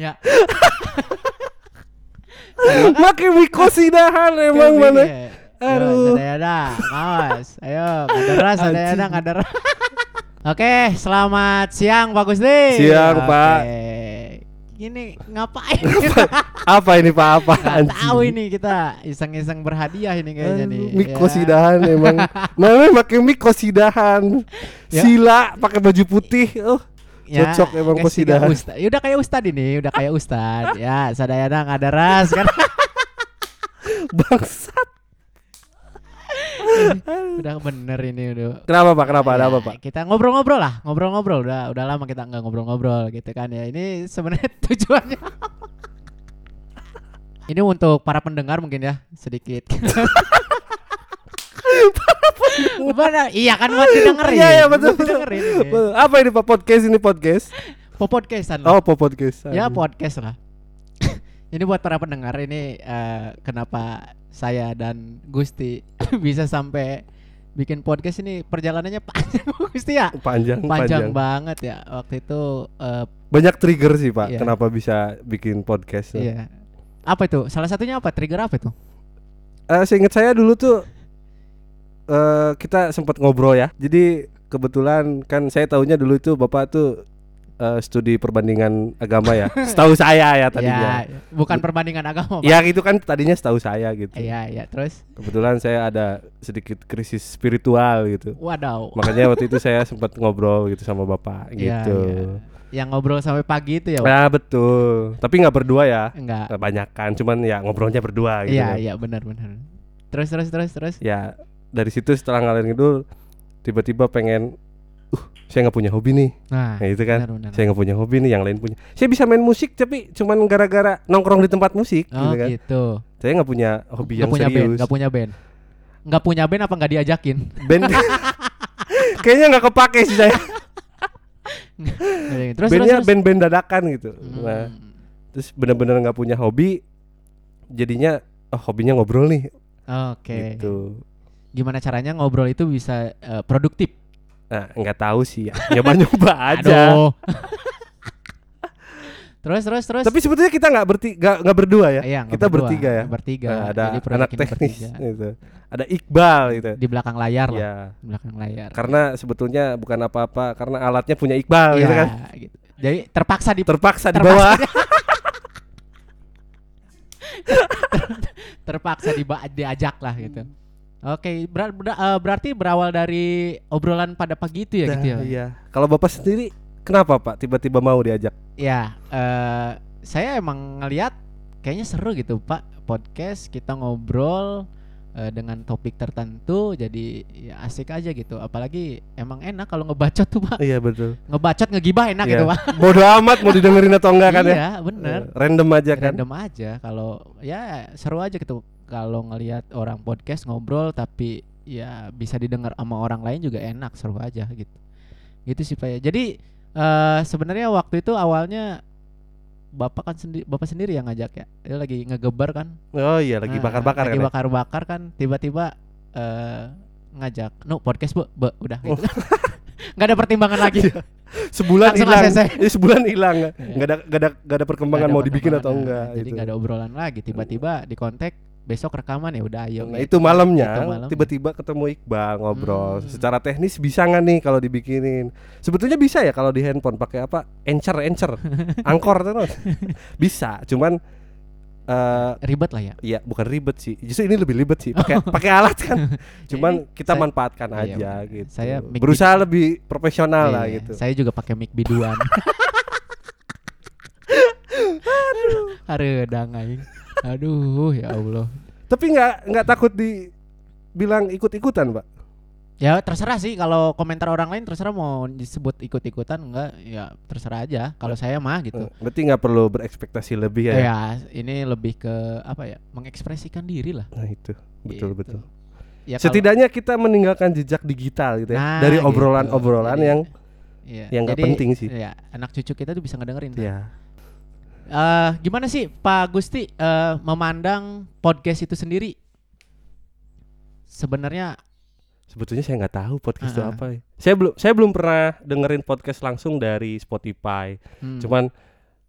Ya. Makin mikosidahan emang Oke, mana. oke. Aduh. Aduh. Ada ada, awas. Ayo, ada ada, deras. Oke, selamat siang Pak Gusti. Siang, Pak. Ini ngapain? Apa ini Pak apa? Tahu ini kita iseng-iseng berhadiah ini kayaknya nih. Mikosidahan emang. Namanya makin mikosidahan. Ya. Sila pakai baju putih. Oh, Ya, Cocok emang kosidahan. ustad. Ya udah kayak ustad ini, udah kayak ustad. ya, sadayana nggak deras kan. bangsat. udah bener ini udah. Kenapa Pak? Kenapa? Ada Ya, apa Pak? Kita ngobrol-ngobrol lah, ngobrol-ngobrol. Udah udah lama kita nggak ngobrol-ngobrol gitu kan ya. Ini sebenarnya tujuannya. ini untuk para pendengar mungkin ya sedikit. Mana? Iya kan buat didengerin. Iya, iya, betul. Buat didengerin. ini. Apa ini Pak podcast ini podcast? Po podcastan lah. Oh, po podcast. Ya podcast lah. ini buat para pendengar ini eh, kenapa saya dan Gusti bisa sampai bikin podcast ini perjalanannya panjang Gusti ya. panjang, Panjang panjang. banget ya waktu itu eh, Banyak trigger sih Pak. Iya. Kenapa bisa bikin podcast? iya. Apa itu? Salah satunya apa? Trigger apa itu? Eh, seingat saya dulu tuh eh kita sempat ngobrol ya. Jadi kebetulan kan saya tahunya dulu itu Bapak tuh eh, studi perbandingan agama ya. Setahu saya ya tadinya. Ya, bukan perbandingan agama. Pak. Ya itu kan tadinya setahu saya gitu. Iya, iya. Terus Kebetulan saya ada sedikit krisis spiritual gitu. wadaw. Makanya waktu itu saya sempat ngobrol gitu sama Bapak Iya, gitu. iya. Yang ngobrol sampai pagi itu ya, Pak? Nah betul. Tapi nggak berdua ya. Enggak. Banyak kan. Cuman ya ngobrolnya berdua gitu. Iya, kan. iya, benar, benar. Terus terus terus terus. ya dari situ setelah ngalir ngidul tiba-tiba pengen uh saya nggak punya hobi nih Nah, nah itu kan benar, benar. saya nggak punya hobi nih yang lain punya saya bisa main musik tapi cuman gara-gara nongkrong di tempat musik Oh gitu kan gitu. saya nggak punya hobi Nggak yang punya serius nggak punya band. Nggak punya band apa nggak diajakin? band kayaknya nggak kepake sih saya terus bandnya band-band dadakan gitu Hmm. nah terus bener-bener nggak punya hobi jadinya oh hobinya ngobrol nih Oke. gitu Gimana caranya ngobrol itu bisa eh, produktif? nah nggak tahu sih ya nyoba-nyoba aja Aduh. terus terus terus. Tapi sebetulnya kita nggak bertiga nggak berdua ya. Iya, kita berdua, bertiga ya. Bertiga. Nah, ada anak teknis gitu. Ada Iqbal gitu. Di belakang layar lah. Ya. Di belakang layar. Karena sebetulnya bukan apa-apa karena alatnya punya Iqbal Iya, gitu kan. gitu. Jadi terpaksa di Terpaksa terpaksa dibawa. terpaksa diba- diajak lah gitu. Oke, ber- ber- eh, berarti berawal dari obrolan pada pagi itu ya Nah, gitu ya. Iya. Kalau Bapak sendiri kenapa Pak tiba-tiba mau diajak? Ya, eh, saya emang ngelihat kayaknya seru gitu Pak podcast kita ngobrol eh, dengan topik tertentu jadi ya asik aja gitu. Apalagi emang enak kalau ngebacot tuh Pak. Iya betul. Ngebacot ngegibah enak Iya. gitu Pak. Bodoh amat mau didengerin atau enggak kan ya. Iya, bener. Eh, Random aja kan. Random aja kalau ya seru aja gitu kalau ngelihat orang podcast ngobrol tapi ya bisa didengar sama orang lain juga enak seru aja gitu. Gitu sih Pak ya. Jadi eh sebenarnya waktu itu awalnya Bapak kan sendiri Bapak sendiri yang ngajak ya. Dia lagi ngegebar kan. Oh iya lagi Nah, bakar-bakar lagi kan. ya? bakar-bakar kan tiba-tiba eh ngajak, "Nu, podcast, Bu." Bu, udah gitu. Nggak ada pertimbangan lagi. Sebulan Langsung hilang. ACC. Eh, sebulan hilang. Enggak ada enggak ada enggak ada perkembangan Nggak ada mau dibikin atau perkembangan. enggak Nah, Jadi gitu. nggak ada obrolan lagi. Tiba-tiba di kontak besok rekaman ya udah ayo. Nah gitu. itu malamnya malam. tiba-tiba ketemu Iqbal ngobrol. Hmm. Secara teknis bisa nggak nih kalau dibikinin? Sebetulnya bisa ya kalau di handphone pakai apa? Anchor, Anchor, angkor terus. bisa, cuman eh ribet lah ya. ya bukan ribet sih. Justru ini lebih ribet sih. Pakai pakai alat kan. Cuman kita Saya- manfaatkan Iya, aja benar. gitu. Saya berusaha lebih profesional lah Iya, gitu. Saya juga pakai mic biduan. Aduh, aing. Aduh, ya Allah. Tapi nggak nggak takut dibilang ikut-ikutan, Pak. Ya terserah sih kalau komentar orang lain terserah mau disebut ikut-ikutan enggak ya terserah aja. Kalau saya mah gitu. Berarti nggak perlu berekspektasi lebih ya. Ya, ini lebih ke apa ya? Mengekspresikan diri lah. Nah itu betul Gitu. betul. Ya, Setidaknya kita meninggalkan jejak digital gitu ya Nah, dari gitu. obrolan-obrolan Jadi, yang iya. yang nggak penting sih. Ya, anak cucu kita tuh bisa ngedengerin. ya Eh, gimana sih Pak Gusti eh, memandang podcast itu sendiri? Sebenarnya sebetulnya saya nggak tahu podcast itu Ah, ah. apa. ya. Saya belum saya belum pernah dengerin podcast langsung dari Spotify. hmm, Cuman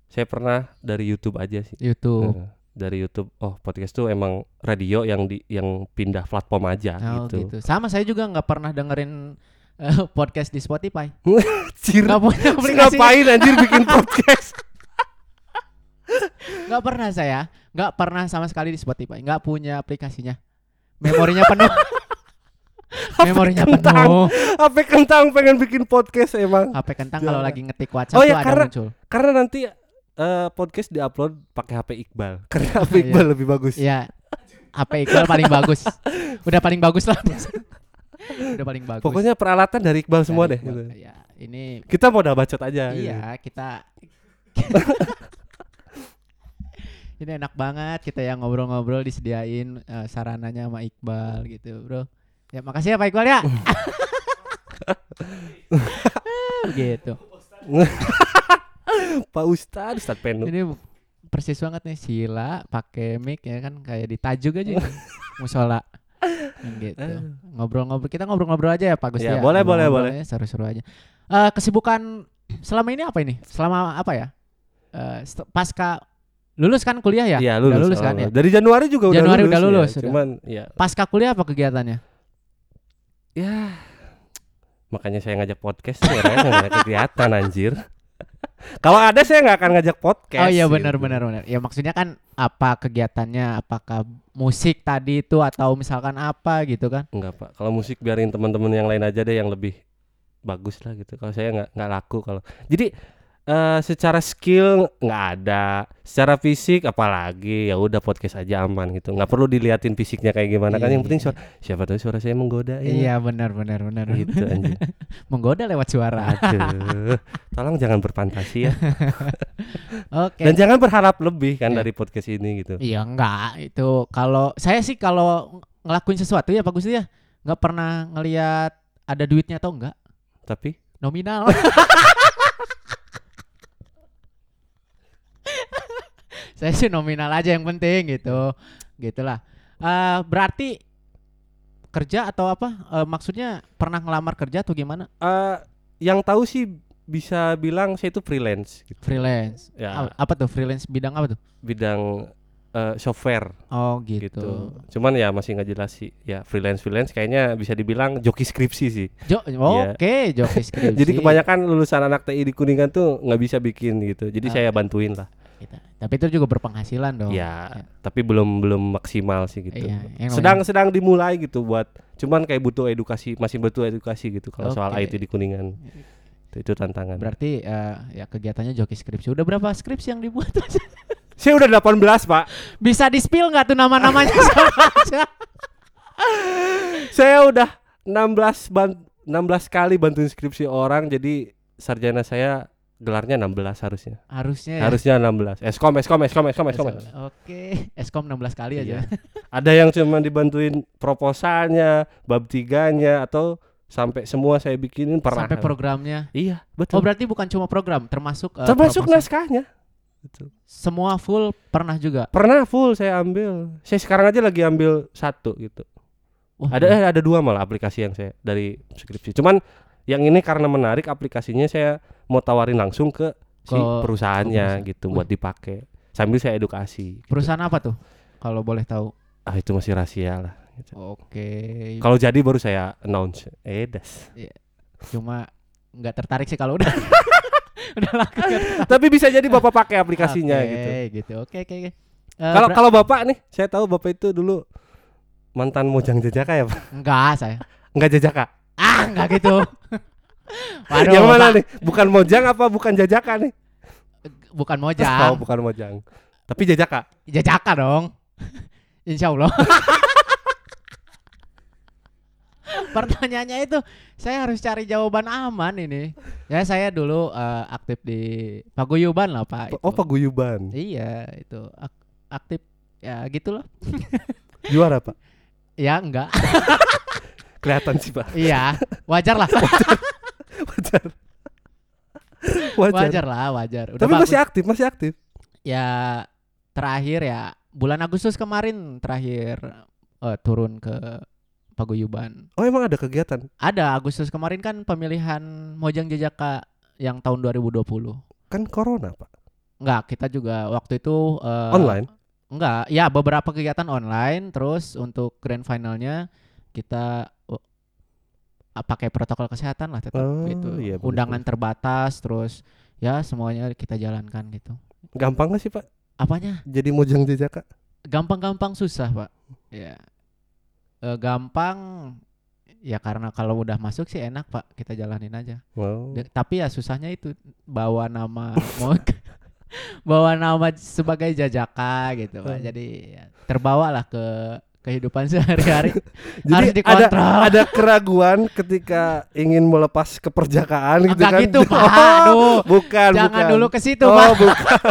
saya pernah dari YouTube aja sih. YouTube. Eh, dari YouTube. Oh, podcast tuh emang radio yang di yang pindah platform aja Oh gitu. gitu. Sama saya juga nggak pernah dengerin eh, podcast di Spotify. Cir, Nggak punya si aplikasi. ngapain anjir bikin podcast? Nggak pernah saya. Nggak pernah sama sekali di Spotify. Nggak punya aplikasinya. Memorinya penuh. Memorinya kentang. penuh. HP kentang pengen bikin podcast emang. HP kentang kalau lagi ngetik WhatsApp Oh tuh ya, ada karena- muncul. Karena nanti eh, podcast diupload pakai HP Iqbal. Karena HP Iya. Iqbal lebih bagus. Iya. HP Iqbal paling bagus. Udah paling bagus lah. Udah paling bagus. Pokoknya peralatan dari Iqbal semua Dari deh. Iqbal. gitu. Ya, ini Kita mau udah bacot aja. gitu. iya kita Ini enak banget kita yang ngobrol-ngobrol disediain eh, sarananya sama Iqbal gitu, Bro. Ya makasih ya Pak Iqbal ya. gitu. Pak Ustad, Ustad Penu. Ini persis banget nih Sila pakai mic ya kan kayak di tajuk aja. Musola. Gitu. Ngobrol-ngobrol kita ngobrol-ngobrol aja ya Pak Gusti Ya, ya. boleh, boleh, aja, Seru-seru aja. Eh kesibukan selama ini apa ini? Selama apa ya? Eh st- pasca lulus kan kuliah ya? Iya, Udah lulus. lulus kan ya? Dari Januari juga udah Januari lulus. udah ya. lulus, udah. Cuman ya Pasca kuliah apa kegiatannya? ya makanya saya ngajak podcast ya, nggak ada kegiatan anjir. Kalau ada saya nggak akan ngajak podcast. oh iya benar gitu. benar benar. Ya maksudnya kan apa kegiatannya? Apakah musik tadi itu atau misalkan apa gitu kan? Enggak pak. Kalau musik biarin teman-teman yang lain aja deh yang lebih bagus lah gitu. Kalau saya nggak nggak laku kalau. Jadi eh secara skill nggak ada, secara fisik apalagi ya udah podcast aja aman gitu. Nggak perlu diliatin fisiknya kayak gimana kan. Yang penting Iya. suara siapa tahu suara saya menggoda ya. Iya benar benar benar. Gitu anjir. Menggoda lewat suara. Aduh. Tolong jangan berfantasi ya. Oke. Dan jangan berharap lebih kan Iya. dari podcast ini gitu. Iya enggak itu kalau saya sih kalau ngelakuin sesuatu ya Pak Gusti ya nggak pernah ngelihat ada duitnya atau enggak Tapi nominal. saya sih nominal aja yang penting gitu gitulah Eh berarti kerja atau apa Eh, maksudnya pernah ngelamar kerja atau gimana eh yang tahu sih bisa bilang saya itu freelance gitu. freelance Ya. Apa tuh freelance bidang apa tuh bidang eh, software oh gitu, gitu. Cuman ya masih nggak jelas sih. Ya freelance freelance kayaknya bisa dibilang joki skripsi sih. Jo- Iya. oke joki skripsi Jadi kebanyakan lulusan anak TI di Kuningan tuh nggak bisa bikin gitu. Jadi Ah. saya bantuin lah. Gitu. tapi itu juga berpenghasilan dong ya, tapi belum belum maksimal sih gitu. Iya, yang sedang sedang dimulai gitu buat. Cuman kayak butuh edukasi, masih butuh edukasi gitu kalau soal Oke. IT di Kuningan. Itu, itu tantangan. Berarti eh, ya kegiatannya joki skripsi. Udah berapa skripsi yang dibuat? Saya udah 18, Pak. Bisa di spill nggak tuh nama-namanya saya udah 16 ban 16 kali bantuin skripsi orang jadi sarjana saya gelarnya 16 harusnya. Harusnya ya. Harusnya 16. Eskom, eskom, eskom, eskom, eskom. Oke, Eskom 16 kali aja. Iya. Ada yang cuma dibantuin proposalnya, bab tiganya atau sampai semua saya bikinin pernah. Sampai programnya. Iya, Oh, betul. berarti bukan cuma program, termasuk eh, Termasuk proposal. naskahnya. Betul. Semua full pernah juga. Pernah full saya ambil. Saya sekarang aja lagi ambil satu gitu. Wah, Ada eh, ada dua malah aplikasi yang saya dari skripsi. Cuman yang ini karena menarik aplikasinya saya mau tawarin langsung ke, si perusahaannya perusahaan. gitu Wih. buat dipakai. Sambil saya edukasi. gitu. perusahaan apa tuh? Kalau boleh tahu. Ah itu masih rahasia lah. gitu. Oke. Kalau jadi baru saya announce. Eh das. Cuma nggak tertarik sih kalau udah udah laku. Tapi bisa jadi bapak pakai aplikasinya Oke, gitu. gitu. Oke, oke, oke. Eh, Kalau kalau bapak nih, saya tahu bapak itu dulu mantan mojang jajaka ya pak? enggak saya. Enggak jajaka. Ah, enggak gitu. Waduh, yang mana Pak. nih? Bukan mojang apa bukan jajaka nih? Bukan Oh, mojang. bukan mojang. Tapi jajaka. Jajaka dong. Insya Allah. Pertanyaannya itu saya harus cari jawaban aman ini. Ya saya dulu eh, aktif di paguyuban lah pak. Oh itu. paguyuban. Iya itu ak- aktif ya gitulah. Juara pak. Ya enggak. Kelihatan sih pak. iya wajar lah. Wajar. Wajar. wajar lah wajar. Udah Tapi bagus. masih aktif, masih aktif. ya terakhir ya bulan Agustus kemarin terakhir eh, turun ke paguyuban. Oh emang ada kegiatan? Ada Agustus kemarin kan pemilihan Mojang Jajaka yang tahun 2020. Kan corona pak. Enggak, kita juga waktu itu eh, Online. Enggak, ya beberapa kegiatan online terus untuk grand finalnya kita uh, uh, pakai protokol kesehatan lah tetap Oh, gitu. iya, bener, Undangan terbatas terus ya semuanya kita jalankan gitu. Gampang gak sih Pak? Apanya? Jadi mojang jejaka? Gampang-gampang susah, Pak. Ya. Eh, gampang ya karena kalau udah masuk sih enak, Pak. Kita jalanin aja. Wow. De- tapi ya susahnya itu bawa nama mau bawa nama sebagai jajaka gitu pak Hmm. jadi ya, terbawa lah ke kehidupan sehari-hari Jadi harus ada dikontrol. ada keraguan ketika ingin melepas keperjakaan gitu Enggak kan? gitu, Pak. Oh, Aduh. bukan, jangan bukan. dulu ke situ oh, pak bukan.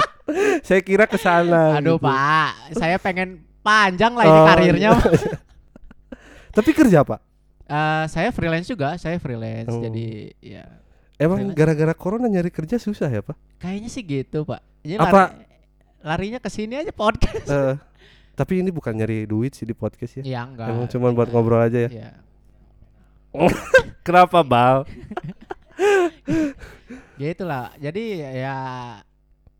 Saya kira ke sana. aduh gitu. pak saya pengen panjang lah ini Oh, karirnya iya. Tapi kerja Pak. Eh, saya freelance juga saya freelance Oh. jadi ya Emang gara-gara corona nyari kerja susah ya Pak? kayaknya sih gitu pak jadi Apa- lari- larinya ke sini aja podcast Eh, tapi ini bukan nyari duit sih di podcast ya. ya enggak Emang cuma buat ngobrol aja ya. ya Kenapa Bal? gitu lah jadi ya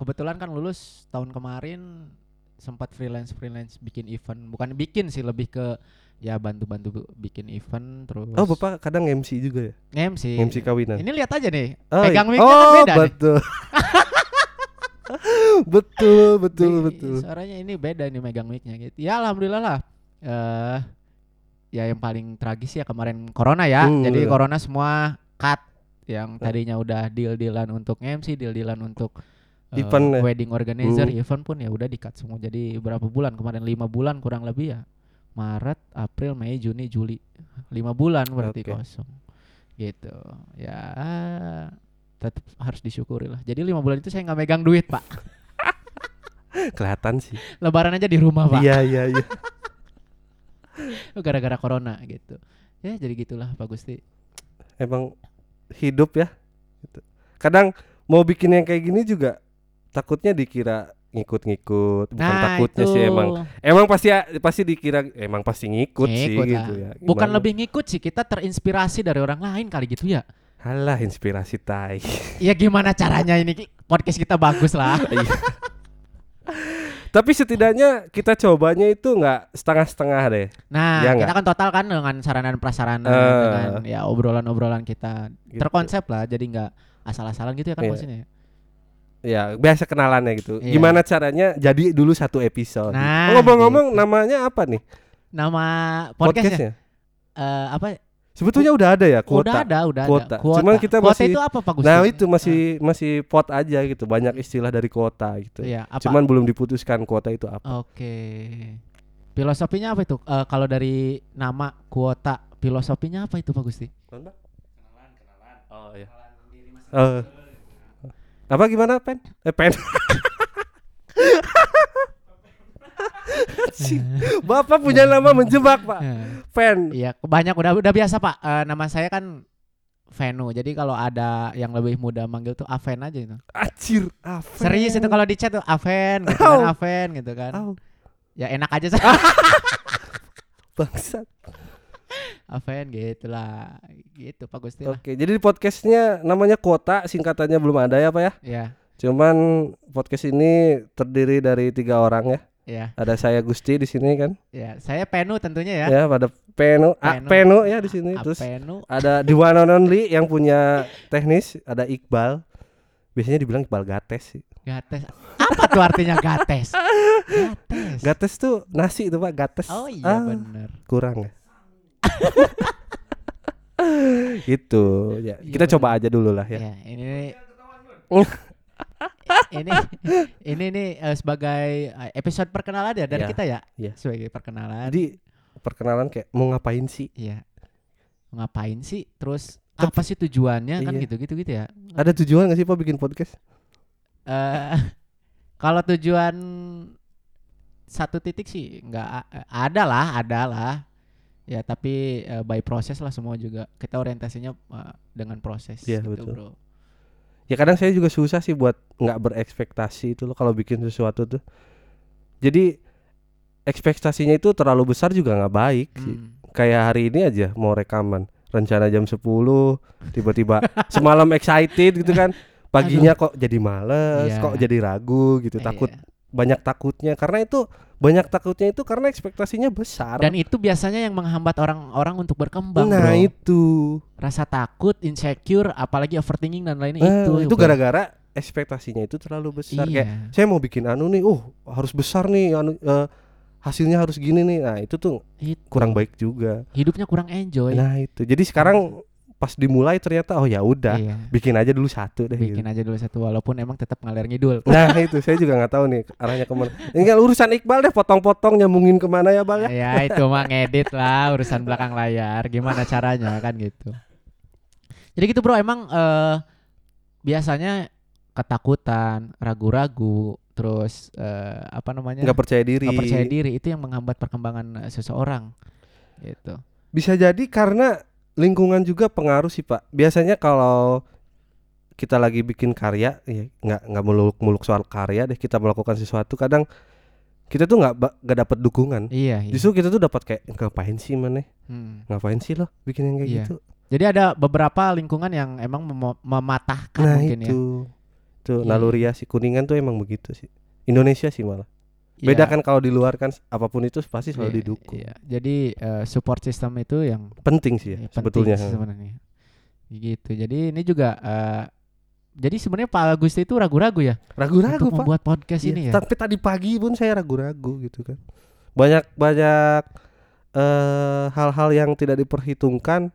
kebetulan kan lulus tahun kemarin sempat freelance freelance bikin event bukan bikin sih lebih ke ya bantu-bantu bikin event terus Oh Bapak kadang MC juga ya? MC MC kawinan. ini lihat aja nih Oh, pegang iya. mic kan oh, beda nih betul. betul, betul, Nih, betul. suaranya ini beda nih megang micnya gitu. Ya alhamdulillah lah. Eh ya yang paling tragis ya kemarin corona ya. Hmm, jadi corona semua cut. Yang tadinya udah deal dealan untuk MC deal dealan untuk eh, Event ya? wedding organizer Hmm. event pun ya udah di cut semua. Jadi berapa bulan? Kemarin lima bulan kurang lebih ya. Maret April Mei Juni Juli. Lima bulan berarti Oke. kosong. Gitu. Ya tetap harus disyukuri lah jadi lima bulan itu saya nggak megang duit pak Kelihatan sih. lebaran aja di rumah pak Iya, iya, iya. gara-gara corona gitu ya jadi gitulah Pak Gusti Emang hidup ya. Gitu. Kadang mau bikin yang kayak gini juga takutnya dikira ngikut-ngikut. Bukan nah takutnya itu sih emang. Emang pasti pasti dikira emang pasti ngikut, sih Ngikut lah. gitu ya. bukan Gimana? lebih ngikut sih kita terinspirasi dari orang lain kali gitu ya Halah inspirasi tai. ya gimana caranya ini podcast kita bagus lah Iya. Tapi setidaknya kita cobanya itu nggak setengah-setengah deh. nah Ya kita nggak? kan total kan dengan sarana dan prasarana Eh. dengan ya obrolan-obrolan kita Gitu. terkonsep lah jadi nggak asal-asalan gitu ya kan Iya. maksudnya ya? Ya biasa kenalannya gitu. Iya. Gimana caranya jadi dulu satu episode. Nah, Ngomong-ngomong gitu. namanya apa nih? nama podcastnya Podcastnya? eh, apa Sebetulnya udah ada ya kuota. udah ada udah Kuota. ada Cuman kita Kuota masih- itu apa Pak Gusti Nah itu masih masih pot aja gitu. Banyak istilah dari kuota gitu. Iya, apa? Cuman belum diputuskan kuota itu apa. Oke. Filosofinya apa itu? Eh, kalau dari nama kuota, filosofinya apa itu Pak Gusti? Oh iya. Eh, apa gimana pen? Eh pen. Si- Bapak punya nama menjebak pak. Pen. Iya, banyak udah udah biasa Pak. Eh, nama saya kan Venu. Jadi kalau ada yang lebih muda manggil tuh Aven aja itu. Acir. Fen. Serius itu kalau di chat tuh Aven gitu kan, Aven gitu kan. Au, Ya enak aja sih. bangsat. Aven gitu lah. Gitu Pak Gusti lah. Oke, jadi di podcastnya namanya kuota, singkatannya belum ada ya pak ya. Iya, Cuman podcast ini terdiri dari tiga orang ya. Iya, Ada saya Gusti di sini kan. iya. Saya Penu tentunya ya. Ya, pada Peno, ah, Peno. Peno ya di sini. A- Terus Penu. ada the one and only yang punya teknis, ada Iqbal. Biasanya dibilang Iqbal Gates sih. Gates. Apa tuh artinya gates? Gates. Gates tuh nasi itu Pak, Gates. Oh iya Ah, bener. kurang ya. gitu ya. Iya, Kita bener. coba aja dulu lah ya. Ya, ini ini ini nih eh, sebagai eh, episode perkenalan ya dari Iya, kita ya. iya. Sebagai perkenalan. Jadi perkenalan kayak mau ngapain sih? Iya. Ngapain sih? Terus apa sih tujuannya kan Iya. gitu-gitu gitu ya. Ada tujuan gak sih Pak bikin podcast? Eh kalau tujuan satu titik sih nggak ada lah, ada lah. Ya tapi eh, by proses lah semua juga. Kita orientasinya eh, dengan proses Iya, gitu, betul. Bro. Ya kadang saya juga susah sih buat nggak berekspektasi itu loh kalau bikin sesuatu tuh. Jadi ekspektasinya itu terlalu besar juga nggak baik sih. Hmm. Kayak hari ini aja mau rekaman rencana jam 10 tiba-tiba semalam excited gitu kan paginya kok jadi males, Iya. kok jadi ragu gitu, takut Iya. banyak takutnya karena itu banyak takutnya itu karena ekspektasinya besar. Dan itu biasanya yang menghambat orang-orang untuk berkembang, nah bro. itu, Rasa takut, insecure, apalagi overthinking dan lainnya Eh, itu. itu gara-gara ekspektasinya itu terlalu besar. Iya. Kayak saya mau bikin anu nih, oh harus besar nih, anu eh, hasilnya harus gini nih. Nah itu tuh Itu. kurang baik juga. Hidupnya kurang enjoy. Nah itu, jadi sekarang pas dimulai ternyata oh ya udah, Iya. bikin aja dulu satu deh. Bikin gitu. aja dulu satu walaupun emang tetap ngalir ngidul. Nah itu saya juga nggak tahu nih arahnya ke mana. Ini kan urusan Iqbal deh, potong-potong nyambungin ke mana ya bang ya? ya itu mah ngedit lah urusan belakang layar gimana caranya kan gitu jadi gitu bro emang eh, biasanya ketakutan ragu-ragu terus eh, apa namanya Nggak percaya diri. nggak percaya diri itu yang menghambat perkembangan seseorang gitu Bisa jadi karena lingkungan juga pengaruh sih pak. Biasanya kalau kita lagi bikin karya, ya nggak nggak muluk-muluk soal karya deh. Kita melakukan sesuatu, kadang kita tuh nggak nggak dapat dukungan. iya, iya. Justru kita tuh dapat kayak ngapain sih mana? Hmm. Ngapain sih lo bikin yang kayak Iya. gitu? jadi ada beberapa lingkungan yang emang memo- mematahkan Nah mungkin ya itu, tuh Iya. naluri si kuningan tuh emang begitu sih. Indonesia sih malah. Beda Iya, kan kalau di luar kan apa pun itu pasti selalu iya, didukung. iya. jadi eh, support system itu yang Penting sih ya, Ya, sebetulnya. sih sebenarnya. Gitu. Jadi ini juga eh, jadi sebenarnya Pak Agusti itu ragu-ragu ya Ragu-ragu pak. membuat podcast Iya, ini ya. Tapi tadi pagi pun saya ragu-ragu gitu kan. Banyak banyak eh hal-hal yang tidak diperhitungkan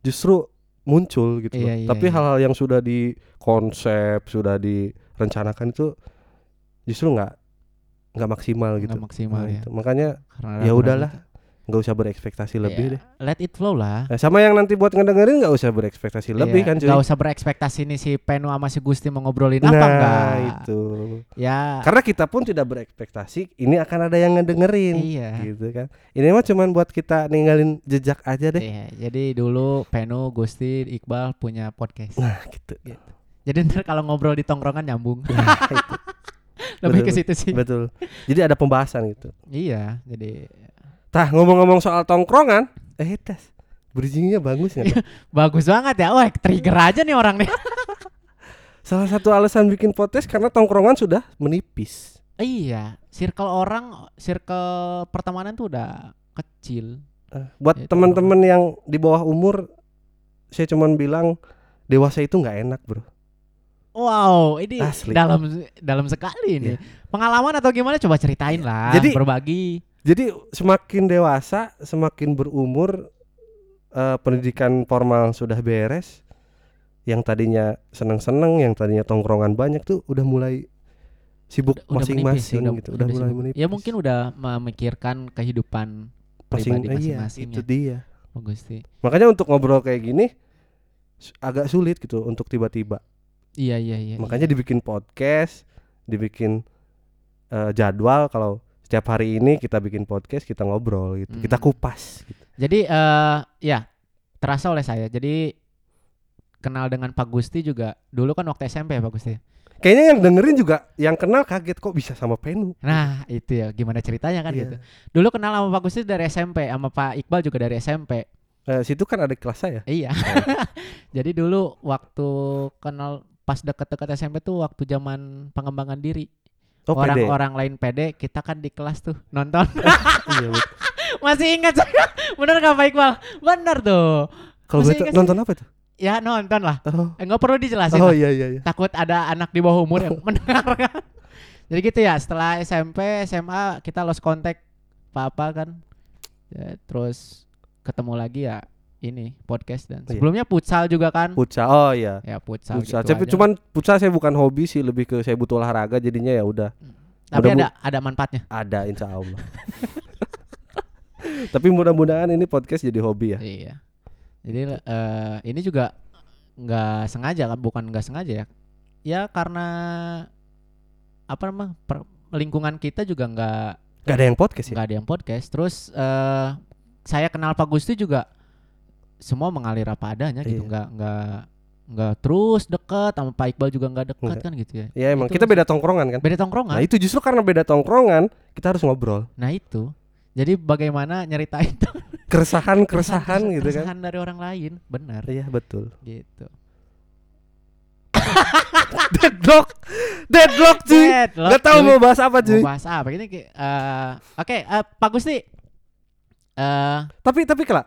justru muncul gitu. Iya, iya, Tapi iya. hal-hal yang sudah di konsep, sudah direncanakan itu justru nggak nggak maksimal gitu. Nggak maksimal Nah, ya. itu. Makanya Karena ya udahlah, nggak usah berekspektasi lebih Ya, deh. Let it flow lah. Nah, sama yang nanti buat ngedengerin nggak usah berekspektasi lebih Iya, kan cuy. nggak usah berekspektasi nih si Penu sama si Gusti mau ngobrolin apa nah, enggak. itu. Ya. Karena kita pun tidak berekspektasi ini akan ada yang ngedengerin. Iya. gitu kan ini mah cuman buat kita ninggalin jejak aja deh Iya, jadi dulu Penu, Gusti, Iqbal punya podcast. nah gitu Jadi ntar kalau ngobrol di tongkrongan nyambung. nah, itu Lebih ke situ sih. betul jadi ada pembahasan gitu Iya, jadi tah ngomong-ngomong soal tongkrongan eh tes bridgingnya bagus Tah? bagus banget ya. Wah, trigger aja nih orang nih. salah satu alasan bikin podcast karena tongkrongan sudah menipis Iya, circle orang, circle pertemanan tuh udah kecil. Eh, buat Itu teman-teman yang di bawah umur saya cuman bilang dewasa itu nggak enak bro Wow, ini Asli. dalam dalam sekali ini. Pengalaman atau gimana coba ceritain lah, Jadi- berbagi. jadi semakin dewasa semakin berumur eh, pendidikan formal sudah beres yang tadinya seneng-seneng yang tadinya tongkrongan banyak tuh udah mulai sibuk Udah- udah masing-masing udah- gitu udah, mulai sibuk. menipis Ya mungkin udah memikirkan kehidupan Masing- pribadi iya, masing-masing itu ya. dia Pak Gusti. makanya untuk ngobrol kayak gini agak sulit gitu untuk tiba-tiba Iya, iya, iya. makanya iya. dibikin podcast dibikin eh, jadwal kalau setiap hari ini kita bikin podcast kita ngobrol gitu kita Hmm. kupas gitu. Jadi eh ya, terasa oleh saya. Jadi kenal dengan Pak Gusti juga dulu kan waktu SMP ya Pak Gusti. kayaknya yang dengerin juga yang kenal kaget kok bisa sama Penu Nah, itu ya gimana ceritanya kan Iya. gitu. Dulu kenal sama Pak Gusti dari SMP, sama Pak Iqbal juga dari SMP. Eh, situ kan ada kelas saya Iya. Jadi dulu waktu kenal pas deket-deket SMP tuh waktu zaman pengembangan diri. oh Orang-orang lain pede, kita kan di kelas tuh nonton. iya, betul. Masih ingat saya. Bener gak Pak Iqbal? Bener tuh. Kalau betul ingat nonton apa tuh? Ya nonton lah. Oh, Eh, nggak perlu dijelasin. oh iya iya iya. Takut ada anak di bawah umur yang mendengarkan. Jadi gitu ya. Setelah SMP, SMA kita lost contact apa-apa kan. Ya, terus ketemu lagi ya ini podcast dan Iya. sebelumnya futsal juga kan. Futsal. Oh iya. ya futsal. Futsal. gitu Tapi aja. cuman futsal saya bukan hobi sih, lebih ke saya butuh olahraga jadinya ya udah tapi mudah- ada ada manfaatnya. ada insya Allah. Tapi mudah-mudahan ini podcast jadi hobi ya. Iya. Jadi eh ini juga nggak sengaja kan, bukan nggak sengaja ya. Ya karena apa namanya per- lingkungan kita juga nggak Gak ada yang podcast ya. nggak ada yang podcast. Terus eh saya kenal Pak Gusti juga semua mengalir apa adanya gitu, Iya. nggak nggak nggak terus deket sama Pak Iqbal juga nggak deket Nggak. kan gitu ya. Ya emang Itu kita beda tongkrongan kan. Beda tongkrongan. Nah itu justru karena beda tongkrongan kita harus ngobrol. Nah itu. Jadi bagaimana nyeritain tuh Keresahan-keresahan gitu kan. keresahan dari orang lain, benar Iya betul. gitu. deadlock. Deadlock cuy. Deadlock, Gak tahu cuy. mau bahas apa cuy. Mau bahas apa? Ini eh, oke, eh, Pak Gusti. Eh, Tapi tapi kelak.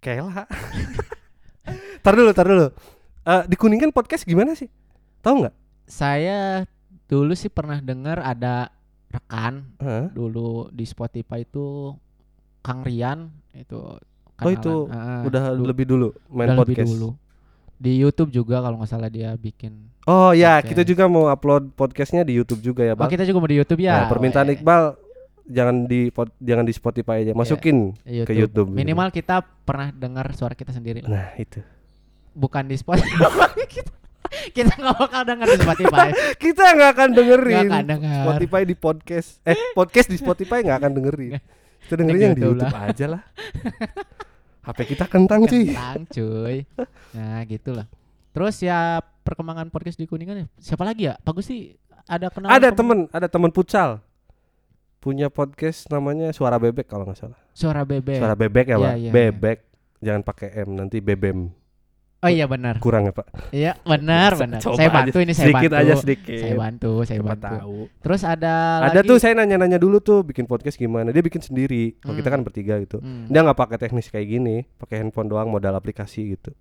Kela. tar dulu, tar dulu. Eh, di Kuningan podcast gimana sih? Tahu nggak? saya dulu sih pernah dengar ada rekan Hah? dulu di Spotify itu Kang Rian itu Oh, itu kenalan. Ah, Udah du- lebih dulu main udah lebih podcast. dulu. Di YouTube juga kalau nggak salah dia bikin. Oh ya, Podcast. kita juga mau upload podcastnya di YouTube juga ya, Oh, Bang. kita juga mau di YouTube ya. Nah, permintaan Oh, eh, Iqbal jangan di jangan di Spotify aja, masukin YouTube. ke YouTube. gitu. Minimal kita pernah dengar suara kita sendiri lah. Nah, itu. Bukan di Spotify. kita kita nggak bakal dengar di Spotify. Kita nggak akan dengerin. Nggak akan denger. Spotify di podcast. Eh, podcast di Spotify nggak akan dengerin. Kita dengerin yang di YouTube YouTube aja lah. HP kita kentang sih. Kentang cuy. Nah, gitulah. Terus ya perkembangan podcast di Kuningan ya. Siapa lagi ya? Bagus sih ada kenal Ada temen, ada temen futsal. Punya podcast namanya Suara Bebek kalau nggak salah. suara bebek. Suara Bebek ya, Iya, Pak. iya, Bebek. Jangan pakai M, nanti bebem. Oh iya benar. Kurang ya, Pak. Iya benar Coba benar. aja Saya bantu ini saya sedikit bantu. aja sedikit. Saya bantu, saya Siapa bantu. tahu. Terus ada Ada lagi, tuh saya nanya-nanya dulu tuh bikin podcast gimana. Dia bikin sendiri. Kalau kita Hmm. kan bertiga gitu. Hmm. Dia nggak pakai teknis kayak gini, pakai handphone doang modal aplikasi gitu.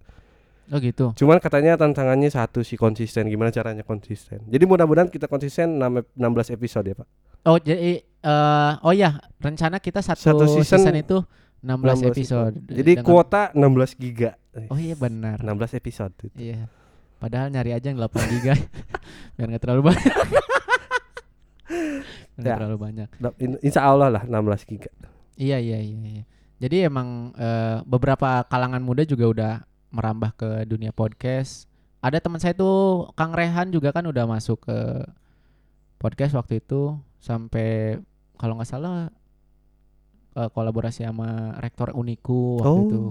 Oh gitu. Cuman katanya tantangannya satu sih konsisten. Gimana caranya konsisten? Jadi mudah-mudahan kita konsisten 6 ep- 16 episode ya, Pak. Oh jadi eh oh ya, rencana kita satu, Satu season season, itu 16, 16 episode. Jadi Dengan- kuota 16 giga. Oh iya benar. 16 episode. itu. Iya. Padahal nyari aja yang 8 giga biar nggak terlalu banyak. Nggak Ya. terlalu banyak. Insya Allah lah 16 giga. Iya iya iya. iya. Jadi emang eh, beberapa kalangan muda juga udah merambah ke dunia podcast. Ada teman saya tuh Kang Rehan juga kan udah masuk ke podcast waktu itu sampai kalau nggak salah eh, kolaborasi sama rektor Uniku waktu Oh. itu.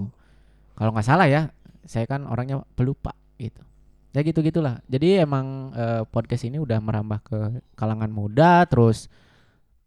Kalau nggak salah ya, saya kan orangnya pelupa gitu. Ya gitu gitulah. Jadi emang eh, podcast ini udah merambah ke kalangan muda, terus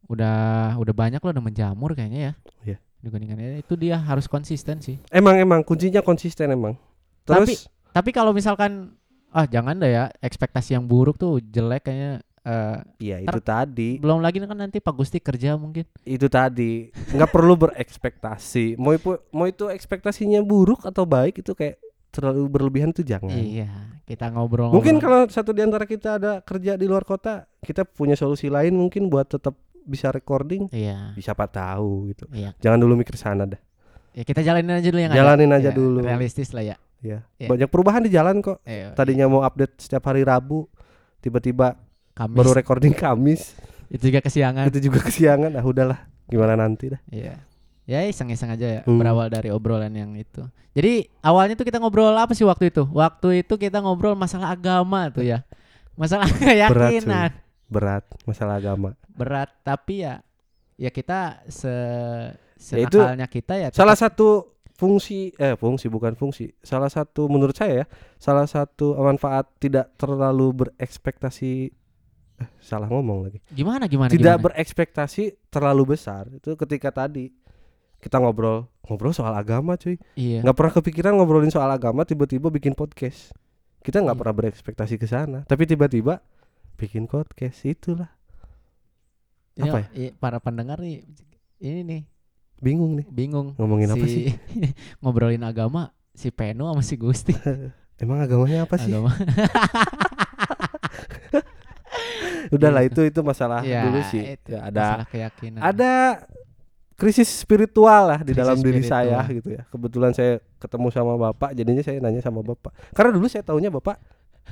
udah udah banyak loh udah menjamur kayaknya ya. Iya. Dibandingkannya itu dia harus konsisten sih. Emang emang kuncinya konsisten emang. Terus Tapi kalau misalkan ah jangan deh ya ekspektasi yang buruk tuh jelek kayaknya eh, iya itu tadi. belum lagi kan nanti Pak Gusti kerja mungkin. Itu tadi. nggak perlu berekspektasi. Mau itu mau itu ekspektasinya buruk atau baik itu kayak terlalu berlebihan tuh jangan. Iya, kita ngobrol. Mungkin kalau satu di antara kita ada kerja di luar kota, kita punya solusi lain mungkin buat tetap bisa recording. Iya. Siapa tahu gitu. Iya. Jangan dulu mikir sana dah. Ya kita jalanin aja dulu yang ada. Jalanin aja Ya, dulu. Realistis lah ya. Ya. Iya. Banyak perubahan di jalan kok. Iya. Tadinya mau update setiap hari Rabu, tiba-tiba Kamis baru recording Kamis. itu juga kesiangan. Itu juga kesiangan. Ah udahlah, gimana nanti dah. Iya. Ya iseng-iseng aja ya Hmm. berawal dari obrolan yang itu. Jadi awalnya tuh kita ngobrol apa sih waktu itu? Waktu itu kita ngobrol masalah agama tuh ya. Masalah keyakinan. Berat masalah agama. Berat tapi ya ya kita se Ya senakalnya kita ya Salah tetap- satu fungsi eh fungsi bukan fungsi. Salah satu menurut saya ya, salah satu manfaat tidak terlalu berekspektasi eh, salah ngomong lagi. gimana gimana tidak gimana? berekspektasi terlalu besar. Itu ketika tadi kita ngobrol ngobrol soal agama cuy. Iya. nggak pernah kepikiran ngobrolin soal agama tiba-tiba bikin podcast. Kita nggak Iya. pernah berekspektasi ke sana, tapi tiba-tiba bikin podcast itulah. Ini apa ya? i- para pendengar nih ini nih Bingung nih bingung ngomongin apa si- sih? ngobrolin agama si Peno sama si Gusti Emang agamanya apa sih? agama Udahlah Gitu. itu itu masalah Ya, dulu sih. itu Ya, ada masalah keyakinan ada krisis spiritual lah di Krisis dalam diri spiritual. saya gitu ya. Kebetulan saya ketemu sama bapak, jadinya saya nanya sama bapak. Karena dulu saya taunya bapak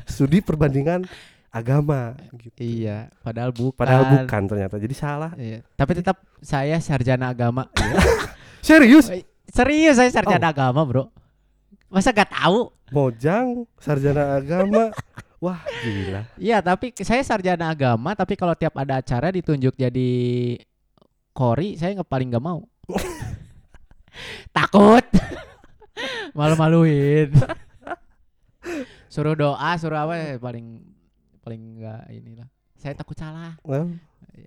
studi perbandingan agama gitu. iya padahal bukan Padahal bukan ternyata. Jadi salah. Iya. tapi tetap saya sarjana agama Serius? serius saya sarjana Oh. agama bro masa gak tahu Mojang sarjana agama. Wah, gila. Iya tapi saya sarjana agama tapi kalau tiap ada acara ditunjuk jadi kori saya nggak paling nggak mau takut malu-maluin suruh doa suruh apa ya, paling paling nggak inilah saya takut salah Well,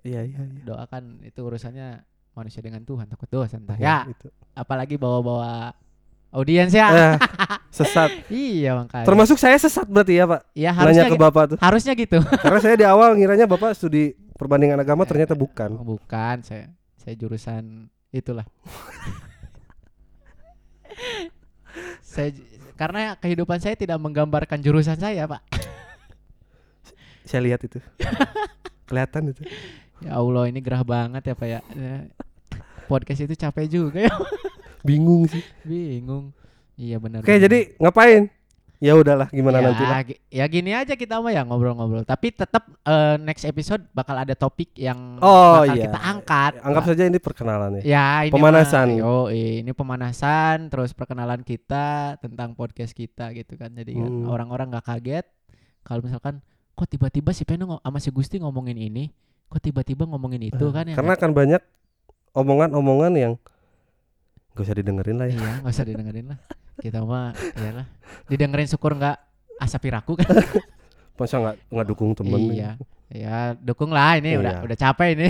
iya iya iya. doa kan itu urusannya manusia dengan Tuhan takut dosa entah Ya, ya itu. apalagi bawa-bawa audiens ya. Eh, sesat. iya makanya. Termasuk saya sesat berarti ya, Pak. ya Nanya harusnya ke Bapak tuh. harusnya gitu. Karena saya di awal ngiranya Bapak studi perbandingan agama ternyata bukan. Oh, bukan, saya saya jurusan itulah. saya karena kehidupan saya tidak menggambarkan jurusan saya, Pak. Saya lihat itu. Kelihatan itu. Ya Allah, ini gerah banget ya, Pak ya. Ya, Podcast itu capek juga ya. Bingung sih. Bingung. Iya benar. Oke, benar. jadi ngapain? Ya udahlah, gimana ya, nanti lah. ya gini aja kita mah ya ngobrol-ngobrol. Tapi tetap eh, next episode bakal ada topik yang Oh, bakal iya. kita angkat. Anggap saja ini perkenalan ya. Ya ini Pemanasan. mah- yo ini pemanasan terus perkenalan kita tentang podcast kita gitu kan. Jadi kan Hmm. orang-orang nggak kaget kalau misalkan kok tiba-tiba si Peno sama si Gusti ngomongin ini, kok tiba-tiba ngomongin itu kan ya. Karena kan banyak omongan-omongan yang gak usah didengerin lah ya. iya nggak usah didengerin lah. Kita mah iyalah didengerin syukur nggak asapi raku kan. Masa nggak nggak dukung temen iya. Ya dukung lah ini udah Iya. udah capek ini.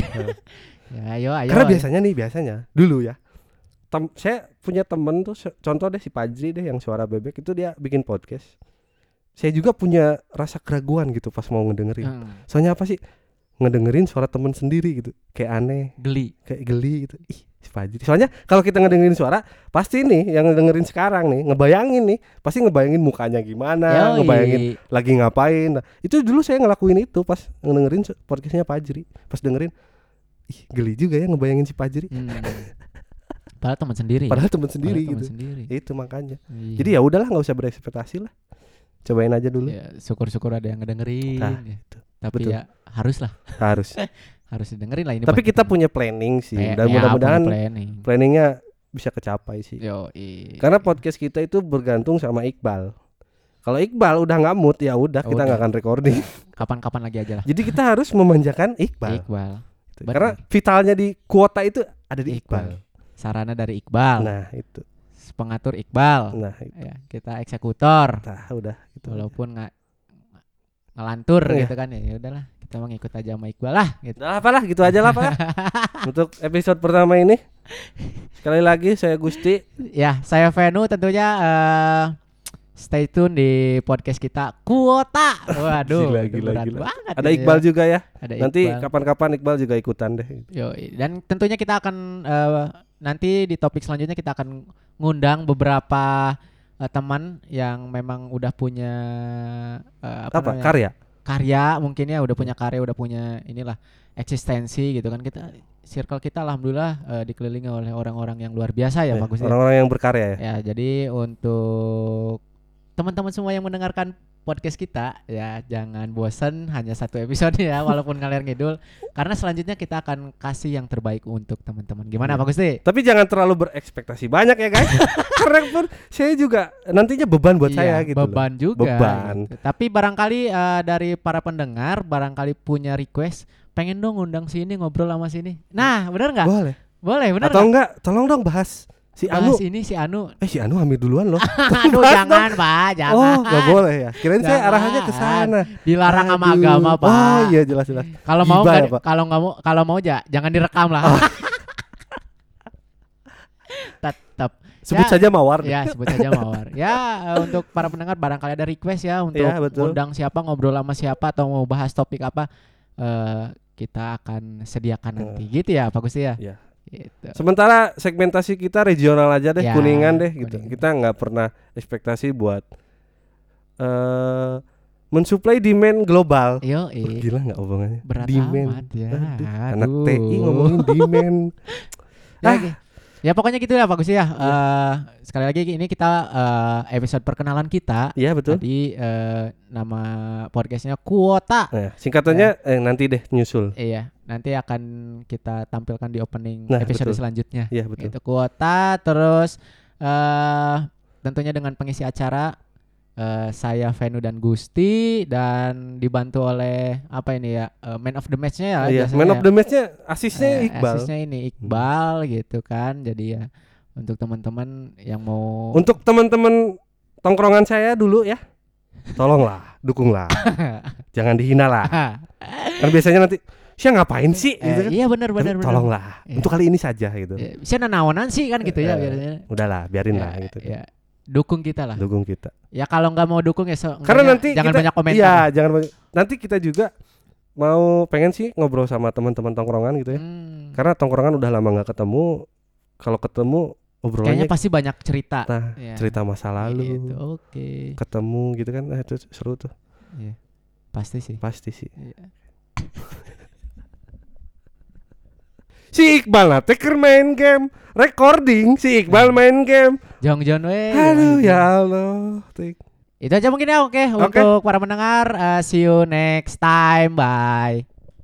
ya ayo ayo. Karena biasanya nih biasanya dulu ya. Tem saya punya temen tuh contoh deh si Pajri deh yang suara bebek itu dia bikin podcast. Saya juga punya rasa keraguan gitu pas mau ngedengerin. Hmm, Soalnya apa sih? Ngedengerin suara temen sendiri gitu. Kayak aneh, geli. kayak geli gitu. Ih, si Pajri. Soalnya kalau kita ngedengerin suara, pasti nih yang ngedengerin sekarang nih, ngebayangin nih, pasti ngebayangin mukanya gimana, Yoi. ngebayangin lagi ngapain. Nah, itu dulu saya ngelakuin itu pas ngedengerin podcastnya Pajri. Pas dengerin, ih geli juga ya ngebayangin si Pajri. Hmm. Padahal teman sendiri. ya. Padahal sendiri Padahal teman gitu. sendiri. Itu makanya. Iya. Jadi ya udahlah nggak usah berekspektasi lah. Cobain aja dulu. ya syukur-syukur ada yang ngedengerin Nah, ya. itu. tapi betul. ya harus lah Harus. harus didengerin lah ini Tapi kita punya planning sih. Eh, Dan ya, mudah-mudahan planning planningnya bisa kecapai sih. yo Karena podcast kita itu bergantung sama Iqbal. Kalau Iqbal udah nggak mood ya udah kita Udah. nggak akan recording. kapan-kapan lagi aja lah Jadi kita harus memanjakan Iqbal. Iqbal Gitu. Karena vitalnya di kuota itu ada di Iqbal. sarana dari Iqbal Nah, itu. Pengatur Iqbal Nah, itu. ya kita eksekutor Nah, udah gitu. walaupun nggak ngelantur Iya. gitu kan ya ya udahlah kita mau ngikut aja sama Iqbal lah gitu Udah apalah gitu aja lah Pak. Untuk episode pertama ini sekali lagi saya Gusti. ya saya Venu tentunya eh, stay tune di podcast kita kuota waduh Gila, gila, berat gila. banget Ada ini Iqbal ya. juga ya. ada Nanti Iqbal. kapan-kapan Iqbal juga ikutan deh. Yoi. Dan tentunya kita akan eh, nanti di topik selanjutnya kita akan ngundang beberapa eh, teman yang memang udah punya eh, apa, Apa? namanya? Karya. karya mungkin ya udah punya karya udah punya inilah eksistensi gitu kan kita circle kita alhamdulillah eh, dikelilingi oleh orang-orang yang luar biasa ya Ya, bagus ya. Orang-orang yang berkarya ya. Ya, jadi untuk teman-teman semua yang mendengarkan podcast kita ya jangan bosan hanya satu episode ya walaupun ngalir ngidul karena selanjutnya kita akan kasih yang terbaik untuk teman-teman. Gimana Iya. Pak Gusti? Tapi jangan terlalu berekspektasi banyak ya guys. Karena pun saya juga nantinya beban buat saya Iya, gitu. loh. beban juga. Beban. gitu. Tapi barangkali eh, dari para pendengar barangkali punya request pengen dong undang sini ngobrol sama sini. Nah, bener nggak? Boleh. Boleh, bener Atau nggak? enggak? Tolong dong bahas si Anu. Bahas ini si Anu. Eh si Anu hamil duluan loh. Aduh, Bahas jangan, Pak, jangan. Oh, nggak boleh ya. Kirain saya Jangan. arahannya ke sana. Dilarang sama Aduh. agama, Pak. Oh iya jelas jelas. Kalau mau ya, kalau nggak mau kalau mau ja, jangan direkam lah. Oh. Tetap Sebut Ya. saja Mawar. ya sebut saja mawar. Ya eh, untuk para pendengar barangkali ada request ya untuk Iya, betul. undang siapa ngobrol sama siapa atau mau bahas topik apa eh kita akan sediakan nanti gitu ya Pak Gusti ya. Iya. Gitu. Sementara segmentasi kita regional aja deh, Ya, kuningan deh gitu. Kuningan. Kita nggak pernah ekspektasi buat eh mensuplai demand global. Yo, Wah, Gila nggak omongannya? berat demand. amat ya. Aduh, Anak Aduh. TI ngomongin demand. Ya, Ah. gi- ya pokoknya gitu ya Pak Gusti ya. Eh, sekali lagi ini kita eh, episode perkenalan kita. Iya betul. Tadi eh, nama podcastnya Kuota. Nah, singkatannya eh, nanti deh nyusul. Iya, nanti akan kita tampilkan di opening Nah, episode betul. selanjutnya. Iya betul. Itu kuota terus eh tentunya dengan pengisi acara eh, saya Venu dan Gusti dan dibantu oleh apa ini ya eh, man of the match-nya ya Iya, man of ya. the match-nya asisnya Eh, Iqbal. asisnya ini Iqbal gitu kan. Jadi ya untuk teman-teman yang mau Untuk teman-teman tongkrongan saya dulu ya. Tolonglah, dukunglah. Jangan dihina lah. Kan biasanya nanti Sia ngapain sih Eh, gitu kan. iya benar benar benar. Tolonglah. Iya. Untuk kali ini saja gitu. Ya, bisa nanaonan sih kan gitu ya biasanya. Udahlah, biarin Ya, lah gitu. ya. Dukung kita lah. dukung kita. Ya kalau nggak mau dukung ya so, Karena nanti jangan kita, banyak komentar. Iya, jangan banyak. Nanti kita juga mau pengen sih ngobrol sama teman-teman tongkrongan gitu ya. Hmm. Karena tongkrongan udah lama nggak ketemu. Kalau ketemu obrolannya Kayaknya pasti banyak cerita. nah, Iya. cerita masa lalu, Gitu, Oke. ketemu gitu kan. Nah, itu seru tuh. Iya. Pasti sih. Pasti sih. Iya. Si Iqbal teker main game, recording si Iqbal main game. Jong Jon we. Aduh ya Allah. Tik. Itu aja mungkin ya oke untuk para pendengar. Uh, see you next time. Bye.